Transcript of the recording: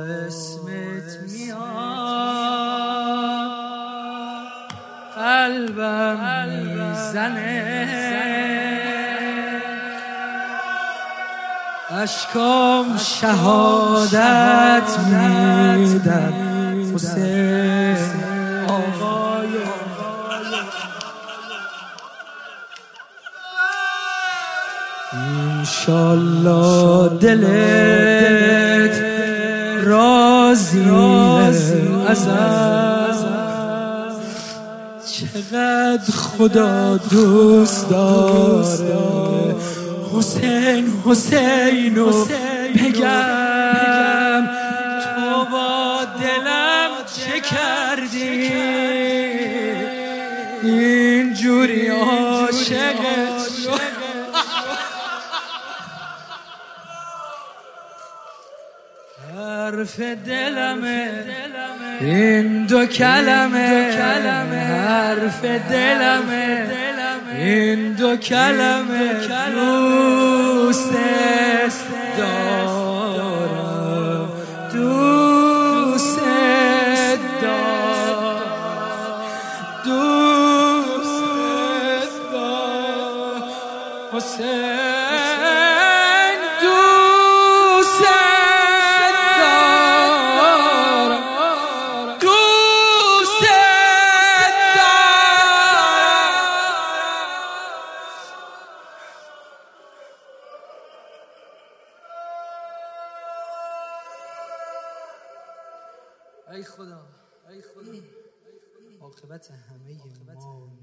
اسمت میاد. قلبم می‌زنه. اشکام شهادت میدن حسین آقای انشالله دلت راضی ازم چقدر خدا دوست داره. حسین حسین و بگم تو با دلم چه کردی؟ اینجوری عاشقت حرف دلمه. این دو کلمه. حرف دلمه. این دو کلمه. دوست دارم. دوست دارم. دوست دارم. حسین. ای خدا ای خدا. عاقبت همه ما.